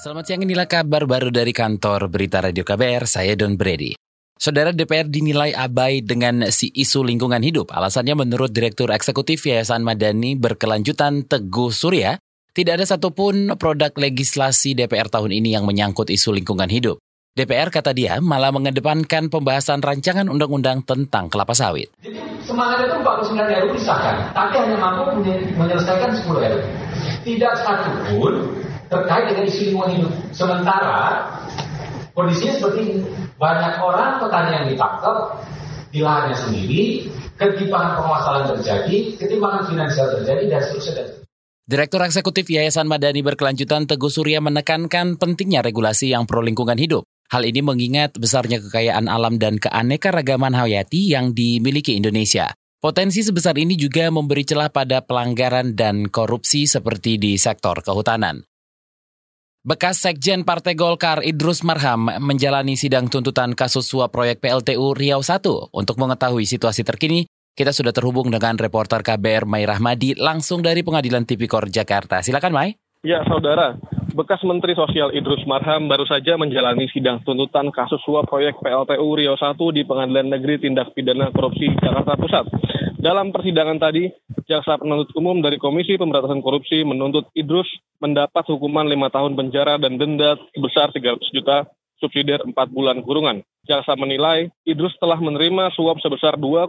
Selamat siang, inilah kabar baru dari kantor Berita Radio KBR, saya Don Brady. Saudara DPR dinilai abai dengan si isu lingkungan hidup. Alasannya menurut Direktur Eksekutif Yayasan Madani Berkelanjutan Teguh Surya, tidak ada satupun produk legislasi DPR tahun ini yang menyangkut isu lingkungan hidup. DPR kata dia malah mengedepankan pembahasan rancangan undang-undang tentang kelapa sawit. Jadi semangat itu 49 RUU disahkan, tapi hanya mampu menyelesaikan 10 RUU. Tidak satu pun terkait dengan isu lingkungan hidup. Sementara kondisinya seperti ini. Banyak orang petani yang ditangkap di lahannya sendiri, ketimpangan penguasaan terjadi, ketimpangan finansial terjadi, dan seterusnya. Direktur Eksekutif Yayasan Madani Berkelanjutan Teguh Surya menekankan pentingnya regulasi yang pro lingkungan hidup. Hal ini mengingat besarnya kekayaan alam dan keanekaragaman hayati yang dimiliki Indonesia. Potensi sebesar ini juga memberi celah pada pelanggaran dan korupsi seperti di sektor kehutanan. Bekas Sekjen Partai Golkar Idrus Marham menjalani sidang tuntutan kasus suap proyek PLTU Riau 1. Untuk mengetahui situasi terkini, kita sudah terhubung dengan reporter KBR Mai Rahmadi langsung dari Pengadilan Tipikor Jakarta. Silakan Mai. Ya, saudara. Bekas Menteri Sosial Idrus Marham baru saja menjalani sidang tuntutan kasus suap proyek PLTU Riau 1 di Pengadilan Negeri Tindak Pidana Korupsi Jakarta Pusat. Dalam persidangan tadi, Jaksa Penuntut Umum dari Komisi Pemberantasan Korupsi menuntut Idrus mendapat hukuman lima tahun penjara dan denda sebesar 300 juta subsidiar 4 bulan kurungan. Jaksa menilai Idrus telah menerima suap sebesar 2,25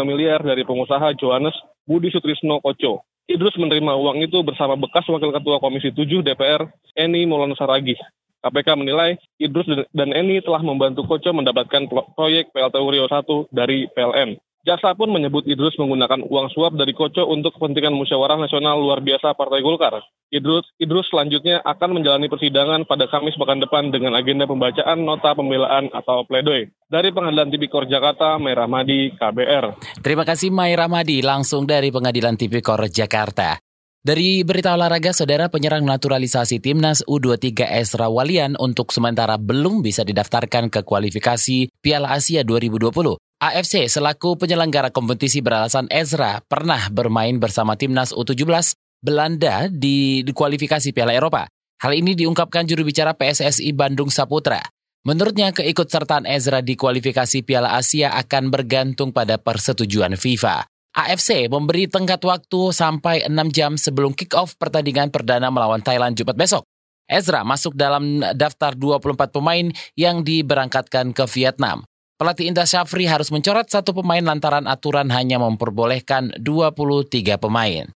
miliar dari pengusaha Johannes Budi Sutrisno Koco. Idrus menerima uang itu bersama bekas Wakil Ketua Komisi 7 DPR, Eni Maulana Saragih. KPK menilai Idrus dan Eni telah membantu Koco mendapatkan proyek PLTU Rio 1 dari PLN. Jaksa pun menyebut Idrus menggunakan uang suap dari Koco untuk kepentingan musyawarah nasional luar biasa Partai Golkar. Idrus, Idrus selanjutnya akan menjalani persidangan pada Kamis pekan depan dengan agenda pembacaan nota pembelaan atau pledoi. Dari Pengadilan Tipikor Jakarta, Merah Madi, KBR. Terima kasih Merah Madi, langsung dari Pengadilan Tipikor Jakarta. Dari berita olahraga, saudara penyerang naturalisasi timnas U23 Esra Walian untuk sementara belum bisa didaftarkan ke kualifikasi Piala Asia 2020. AFC selaku penyelenggara kompetisi beralasan Ezra pernah bermain bersama timnas U17 Belanda di, kualifikasi Piala Eropa. Hal ini diungkapkan juru bicara PSSI Bandung Saputra. Menurutnya keikutsertaan Ezra di kualifikasi Piala Asia akan bergantung pada persetujuan FIFA. AFC memberi tenggat waktu sampai 6 jam sebelum kick-off pertandingan perdana melawan Thailand Jumat besok. Ezra masuk dalam daftar 24 pemain yang diberangkatkan ke Vietnam. Pelatih Indra Syafri harus mencoret satu pemain lantaran aturan hanya memperbolehkan 23 pemain.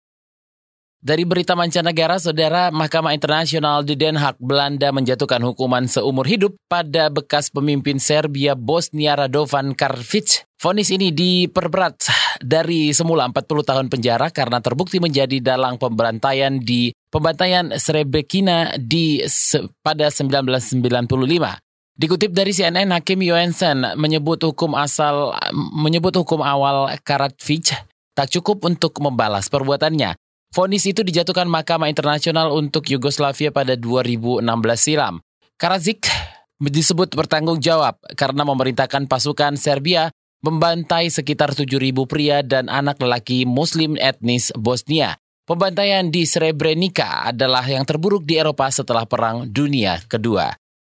Dari berita mancanegara, Saudara Mahkamah Internasional di Den Haag, Belanda menjatuhkan hukuman seumur hidup pada bekas pemimpin Serbia Bosnia Radovan Karadzic. Vonis ini diperberat dari semula 40 tahun penjara karena terbukti menjadi dalang pembantaian di pembantaian Srebrenica di pada 1995. Dikutip dari CNN, Hakim Johansen menyebut hukum asal menyebut hukum awal Karadzic tak cukup untuk membalas perbuatannya. Vonis itu dijatuhkan Mahkamah Internasional untuk Yugoslavia pada 2016 silam. Karadzic disebut bertanggung jawab karena memerintahkan pasukan Serbia membantai sekitar 7.000 pria dan anak lelaki muslim etnis Bosnia. Pembantaian di Srebrenica adalah yang terburuk di Eropa setelah Perang Dunia Kedua.